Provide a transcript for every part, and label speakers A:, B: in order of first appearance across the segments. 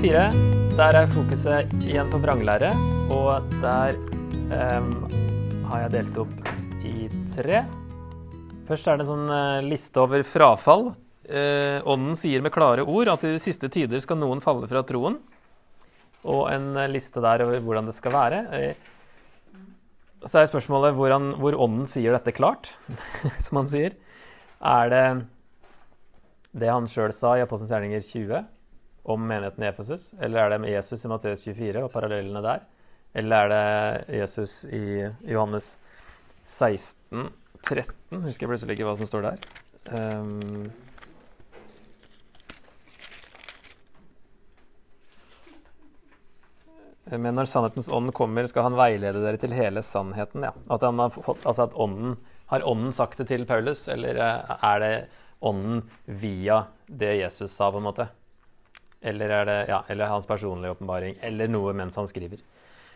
A: Fire. Der er fokuset igjen på vranglære, og der um, har jeg delt opp i tre. Først er det en sånn eh, liste over frafall. Uh, ånden sier med klare ord at i de siste tider skal noen falle fra troen. Og en eh, liste der over hvordan det skal være. Så er spørsmålet hvor, hvor ånden sier dette klart, som han sier. Er det det han sjøl sa i Apostelens gjerninger 20 om menigheten i Efesus? Eller er det med Jesus i Matteus 24 og parallellene der? Eller er det Jesus i Johannes 16, 13? Husker jeg plutselig ikke hva som står der. Um, men når sannhetens ånd kommer, skal han veilede dere til hele sannheten. Ja. At, har fått, altså at ånden, har ånden sagt det til Paulus, eller eh, er det ånden via det Jesus sa, på en måte? Eller er det ja, eller hans personlige åpenbaring, eller noe mens han skriver?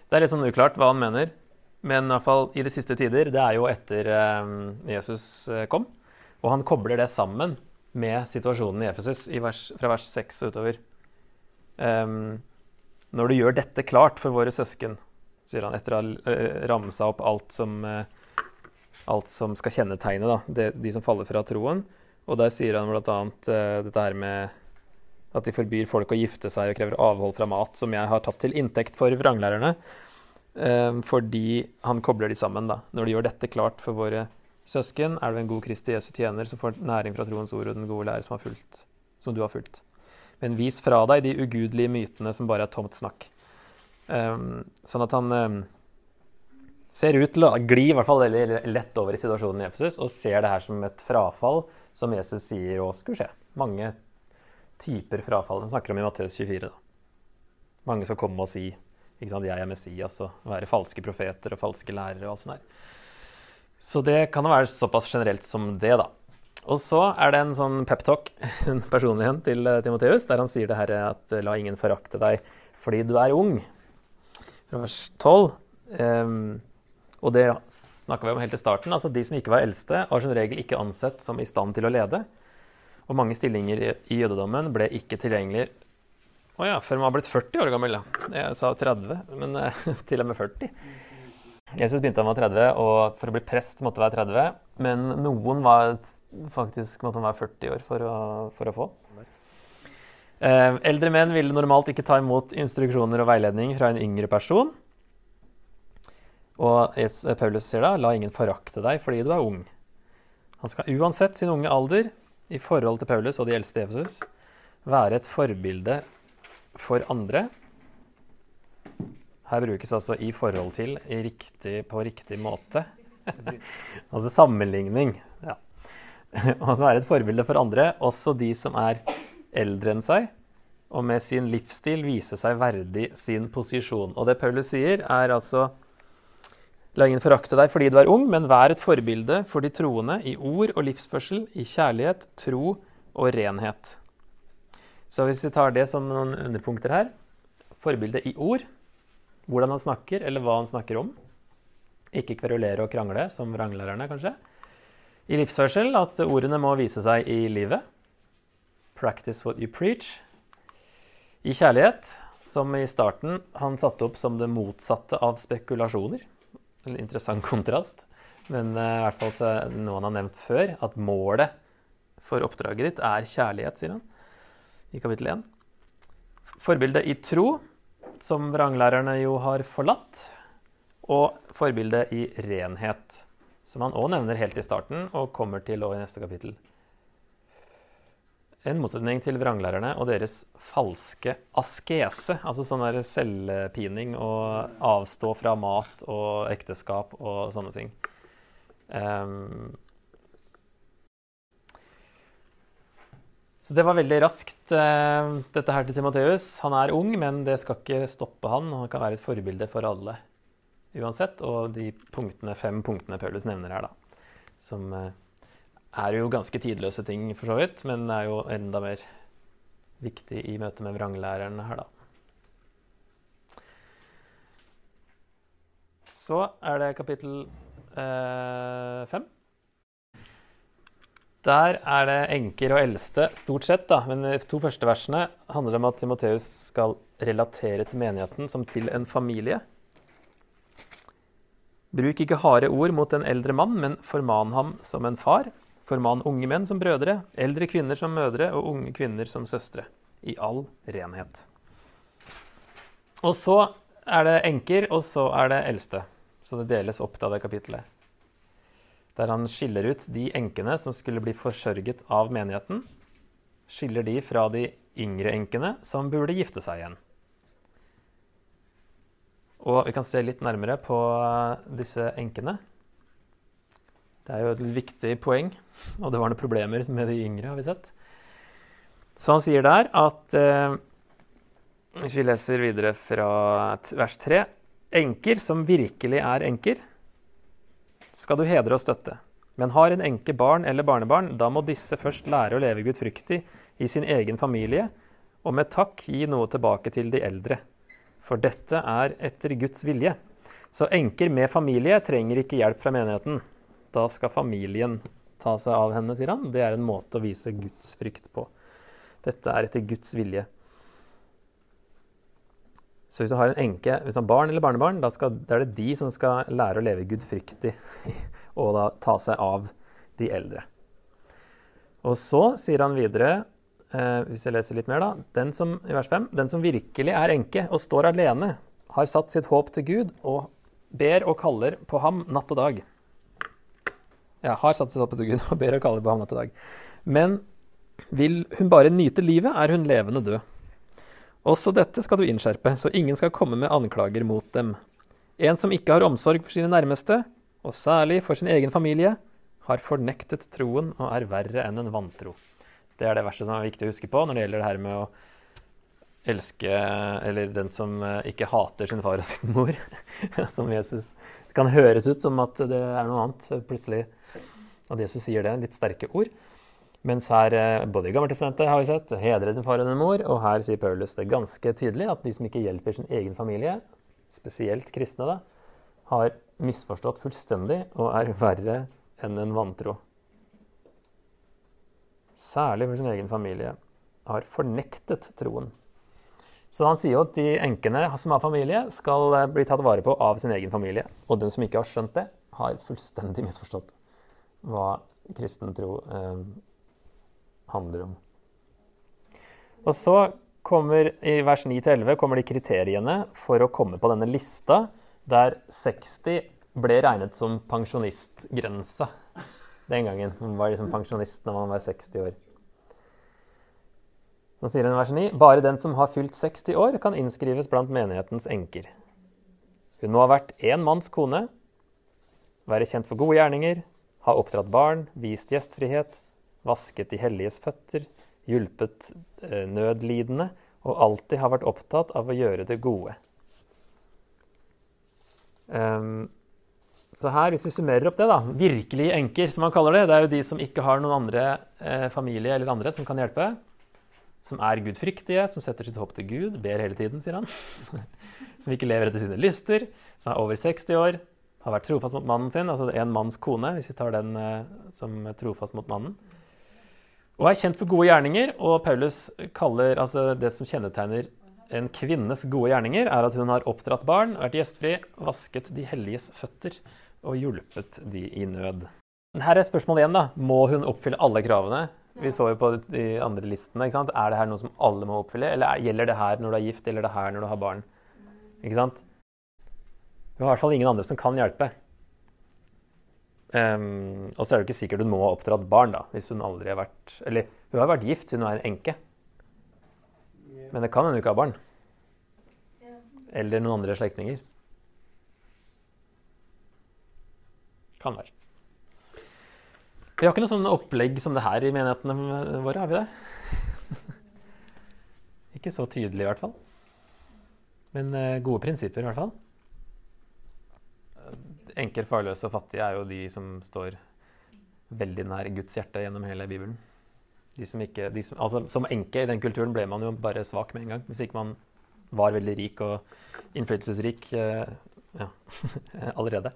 A: Det er litt sånn uklart hva han mener, men i hvert fall i de siste tider, det er jo etter eh, Jesus eh, kom, og han kobler det sammen med situasjonen i Efesus fra vers 6 og utover. Um, når du gjør dette klart for våre søsken, sier han etter å ha uh, ramsa opp alt som, alt som skal kjennetegne da, de, de som faller fra troen. Og der sier han bl.a. Uh, dette her med at de forbyr folk å gifte seg og krever avhold fra mat, som jeg har tatt til inntekt for vranglærerne. Uh, fordi han kobler de sammen. da. Når de gjør dette klart for våre søsken, er du en god Kristi Jesu tjener som får næring fra troens ord og den gode lære som, har fulgt, som du har fulgt. Men vis fra deg de ugudelige mytene som bare er tomt snakk. Um, sånn at han um, ser ut til å gli i hvert fall lett over i situasjonen i Efesus og ser det her som et frafall som Jesus sier å skulle skje. Mange typer frafall. Den snakker om i Matteus 24. Da. Mange skal komme og si ikke sant, 'jeg er Messias' og være falske profeter og falske lærere og alt sånt der. Så det kan være såpass generelt som det, da. Og så er det en sånn peptalk, en personlig en, til Timoteus, der han sier det her at 'la ingen forakte deg fordi du er ung'. Fra vers 12. Um, og det snakka vi om helt til starten. altså De som ikke var eldste, var som regel ikke ansett som i stand til å lede. Og mange stillinger i, jødedommen ble ikke tilgjengelig å ja, før man var blitt 40 år gammel. Ja. Jeg sa 30, men eh, til og med 40. Jesus begynte han var 30, og for å bli prest måtte være 30. Men noen var faktisk måtte han være 40 år for å, for å få. Eh, eldre menn ville normalt ikke ta imot instruksjoner og veiledning fra en yngre person. Og Paulus sier da, la ingen forakte deg fordi du er ung. Han skal uansett sin unge alder, i forhold til Paulus og de eldste i Efesus, være et forbilde for andre. Her brukes altså 'i forhold til' i riktig, på riktig måte. altså sammenligning. Ja. altså være et forbilde for andre, også de som er eldre enn seg, og med sin livsstil vise seg verdig sin posisjon. Og det Paulus sier, er altså La ingen forakte deg fordi du er ung, men vær et forbilde for de troende i ord og livsførsel, i kjærlighet, tro og renhet. Så hvis vi tar det som noen underpunkter her Forbilde i ord. Hvordan han snakker, eller hva han snakker om. Ikke kverulere og krangle, som vranglærerne, kanskje. I livsførsel at ordene må vise seg i livet. Practice what you preach. I kjærlighet, som i starten han satte opp som det motsatte av spekulasjoner. En interessant kontrast. Men uh, i hvert fall så noe han har nevnt før, at målet for oppdraget ditt er kjærlighet, sier han i kapittel 1. Forbildet i tro, som vranglærerne jo har forlatt. Og forbildet i renhet, som han òg nevner helt i starten og kommer til i neste kapittel. En motsetning til vranglærerne og deres falske askese, altså sånn der selvpining og avstå fra mat og ekteskap og sånne ting. Um, så det var veldig raskt, uh, dette her til Timoteus. Han er ung, men det skal ikke stoppe han. Han kan være et forbilde for alle uansett. Og de punktene, fem punktene Paulus nevner her, da, som uh, er jo ganske tidløse ting, for så vidt, men er jo enda mer viktig i møte med vranglæreren her, da. Så er det kapittel eh, fem. Der er det enker og eldste, stort sett. da, Men de to første versene handler om at Timoteus skal relatere til menigheten som til en familie. Bruk ikke harde ord mot en eldre mann, men forman ham som en far. Forman unge menn som brødre, eldre kvinner som mødre og unge kvinner som søstre. I all renhet. Og så er det enker, og så er det eldste. Så det deles opp av det kapittelet der han skiller ut de enkene som skulle bli forsørget av menigheten. Skiller de fra de yngre enkene som burde gifte seg igjen. Og vi kan se litt nærmere på disse enkene. Det er jo et viktig poeng, og det var noen problemer med de yngre, har vi sett. Så han sier der at eh, Hvis vi leser videre fra vers 3 Enker som virkelig er enker, skal du hedre og støtte. Men har en enke barn eller barnebarn, da må disse først lære å leve gudfryktig i sin egen familie, og med takk gi noe tilbake til de eldre. For dette er etter Guds vilje. Så enker med familie trenger ikke hjelp fra menigheten. Da skal familien ta seg av henne, sier han. Det er en måte å vise Guds frykt på. Dette er etter Guds vilje. Så hvis du har en enke, hvis du har barn eller barnebarn, da, skal, da, er det de som skal lære å leve gudfryktig og da ta seg av de eldre. Og så sier han videre, eh, hvis jeg leser litt mer, da, den som, i vers 5, den som virkelig er enke og står alene, har satt sitt håp til Gud og ber og kaller på ham natt og dag. Ja, har satt seg håp til Gud og ber og kaller på ham natt og dag. Men vil hun bare nyte livet, er hun levende død. Også dette skal du innskjerpe, så ingen skal komme med anklager mot dem. En som ikke har omsorg for sine nærmeste, og særlig for sin egen familie, har fornektet troen og er verre enn en vantro. Det er det verste som er viktig å huske på når det gjelder det her med å elske Eller den som eh, ikke hater sin far og sin mor. som Jesus Det kan høres ut som at det er noe annet, plutselig. At Jesus sier det. Litt sterke ord. Mens her, eh, både i Gammeltestamentet har vi sett, hedre din far og din mor, og her sier Paulus det ganske tydelig at de som ikke hjelper sin egen familie, spesielt kristne, da, har misforstått fullstendig og er verre enn en vantro. Særlig for sin egen familie har fornektet troen. Så han sier jo at de enkene som har familie, skal eh, bli tatt vare på av sin egen familie. Og den som ikke har skjønt det, har fullstendig misforstått hva kristen tro eh, handler om. Og så kommer i vers 9-11 kommer de kriteriene for å komme på denne lista der 60 ble regnet som pensjonistgrense den gangen. Man var liksom pensjonist når man var 60 år. Så sier hun vers 9.: Bare den som har fylt 60 år, kan innskrives blant menighetens enker. Hun må ha vært én manns kone, være kjent for gode gjerninger, ha oppdratt barn, vist gjestfrihet, vasket de helliges føtter, hjulpet eh, nødlidende og alltid har vært opptatt av å gjøre det gode. Um, så her, hvis vi summerer opp det, da, virkelige enker, som man kaller det, det er jo de som ikke har noen andre eh, familie eller andre som kan hjelpe. Som er gudfryktige, som setter sitt håp til Gud, ber hele tiden, sier han. som ikke lever etter sine lyster, som er over 60 år, har vært trofast mot mannen sin, altså en manns kone, hvis vi tar den eh, som trofast mot mannen. Og er kjent for gode gjerninger, og Paulus kaller altså det som kjennetegner en kvinnes gode gjerninger, er at hun har oppdratt barn, vært gjestfri, vasket de helliges føtter og hjulpet de i nød. Her er spørsmålet igjen, da. Må hun oppfylle alle kravene? Vi så jo på de andre listene. ikke sant? Er det her noe som alle må oppfylle, eller gjelder det her når du er gift, eller det her når du har barn? Ikke sant? Du har i hvert fall ingen andre som kan hjelpe. Um, og så er det ikke sikkert hun må ha oppdratt barn, da, hvis hun aldri har vært Eller hun har vært gift siden hun er en enke. Men det kan hende hun ikke har barn. Eller noen andre slektninger. Kan være. Vi har ikke noe sånn opplegg som det her i menighetene våre, har vi det? ikke så tydelig, i hvert fall. Men uh, gode prinsipper, i hvert fall enker, farløse og fattige er jo de som står veldig nær Guds hjerte gjennom hele Bibelen. De som ikke, de som, altså, som enke i den kulturen ble man jo bare svak med en gang. Hvis ikke man var veldig rik og innflytelsesrik eh, ja, allerede,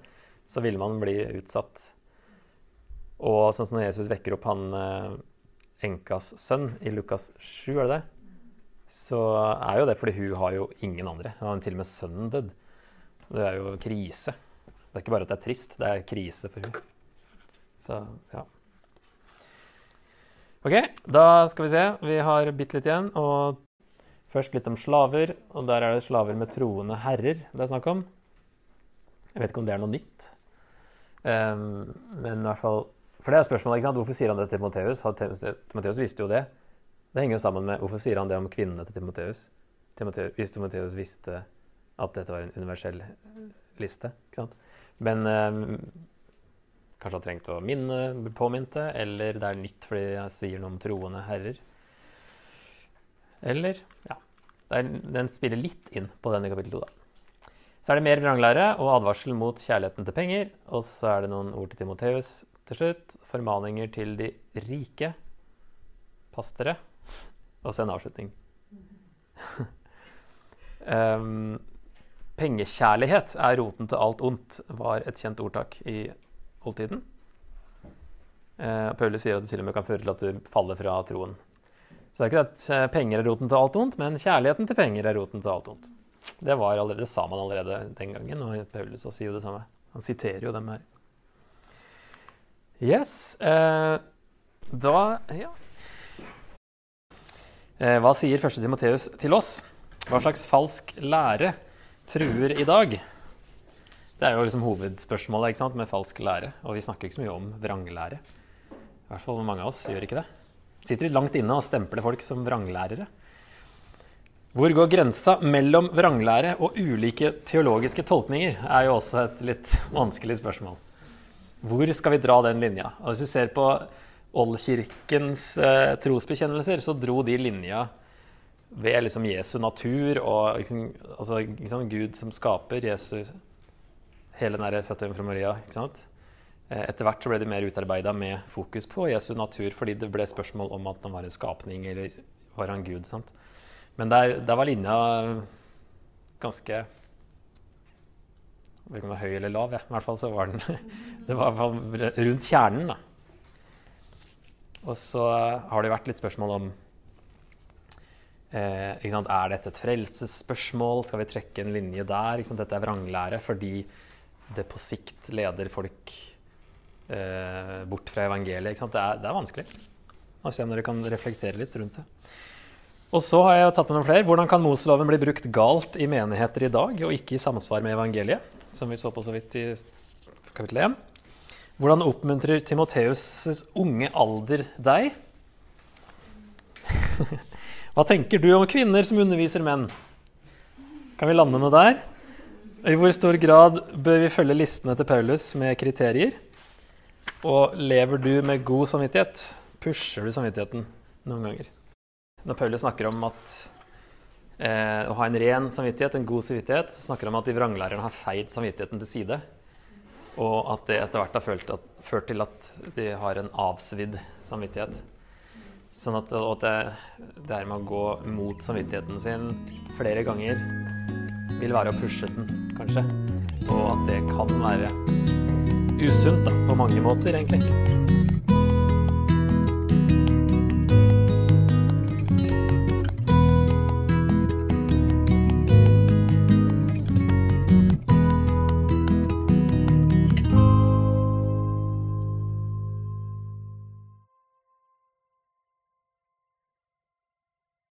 A: så ville man bli utsatt Og sånn som når Jesus vekker opp han eh, enkas sønn i Lukas 7, er det det? Så er jo det fordi hun har jo ingen andre. Hun har til og med sønnen dødd. Det er jo krise. Det er ikke bare at det er trist, det er krise for hun. Så ja. Ok, da skal vi se. Vi har bitte litt igjen. Og først litt om slaver. Og der er det slaver med troende herrer det er snakk om. Jeg vet ikke om det er noe nytt. Um, men i hvert fall For det er spørsmålet. ikke sant? Hvorfor sier han det til Timoteus? Timoteus visste jo det. Det henger jo sammen med hvorfor sier han det om kvinnene til Timoteus? Hvis Timoteus visste at dette var en universell liste. ikke sant? Men øh, kanskje han trengte å minne, påminte, eller det er nytt fordi jeg sier noe om troende herrer. Eller Ja. Er, den spiller litt inn på den i kapittel 2, da. Så er det mer vranglære og advarsel mot kjærligheten til penger. Og så er det noen ord til Timoteus til slutt. Formaninger til de rike. Pass dere. Og så en avslutning. um, pengekjærlighet er roten til alt ondt, var et kjent ordtak i oldtiden. Uh, Paulus sier at det til og med kan føre til at du faller fra troen. Så det er ikke at eh, penger er roten til alt ondt, men kjærligheten til penger er roten til alt ondt. Det var allerede, sa man allerede den gangen, og Paulus sier jo det samme. Han siterer jo dem her. Yes. Eh, da Ja. Eh, hva sier 1. Timoteus til oss? Hva slags falsk lære truer i dag? Det er jo liksom hovedspørsmålet ikke sant, med falsk lære. Og vi snakker ikke så mye om vranglære. I hvert fall mange av oss gjør ikke det. Sitter litt langt inne og stempler folk som vranglærere. Hvor går grensa mellom vranglære og ulike teologiske tolkninger, er jo også et litt vanskelig spørsmål. Hvor skal vi dra den linja? Og hvis du ser på Oldkirkens eh, trosbekjennelser, så dro de linja ved liksom Jesu natur og liksom, altså, liksom Gud som skaper Jesus, hele den føttene fra Maria. ikke sant? Eh, etter hvert så ble de mer utarbeida med fokus på Jesu natur, fordi det ble spørsmål om at han var en skapning, eller var han Gud? sant? Men der, der, var linja ganske Jeg vet ikke om høy eller lav, ja. i hvert fall så var den Det var rundt kjernen, da. Og så har det vært litt spørsmål om eh, Er dette et frelsesspørsmål? Skal vi trekke en linje der? Dette er vranglære fordi det på sikt leder folk eh, bort fra evangeliet. Det er, det, er, vanskelig. Og se om dere kan reflektere litt rundt det. Og så har jeg tatt med noen flere. Hvordan kan Moseloven bli brukt galt i menigheter i dag, og ikke i samsvar med evangeliet, som vi så på så vidt i kapittel 1? Hvordan oppmuntrer Timoteus' unge alder deg? Hva tenker du om kvinner som underviser menn? Kan vi lande med der? I hvor stor grad bør vi følge listene til Paulus med kriterier? Og lever du med god samvittighet? Pusher du samvittigheten noen ganger? Når Paulus snakker om at eh, å ha en ren samvittighet, en god samvittighet, så snakker han om at de vranglærerne har feid samvittigheten til side. Og at det etter hvert har ført, at, ført til at de har en avsvidd samvittighet. Sånn at, at det, det her med å gå mot samvittigheten sin flere ganger vil være å pushe den, kanskje. Og at det kan være usunt da, på mange måter, egentlig.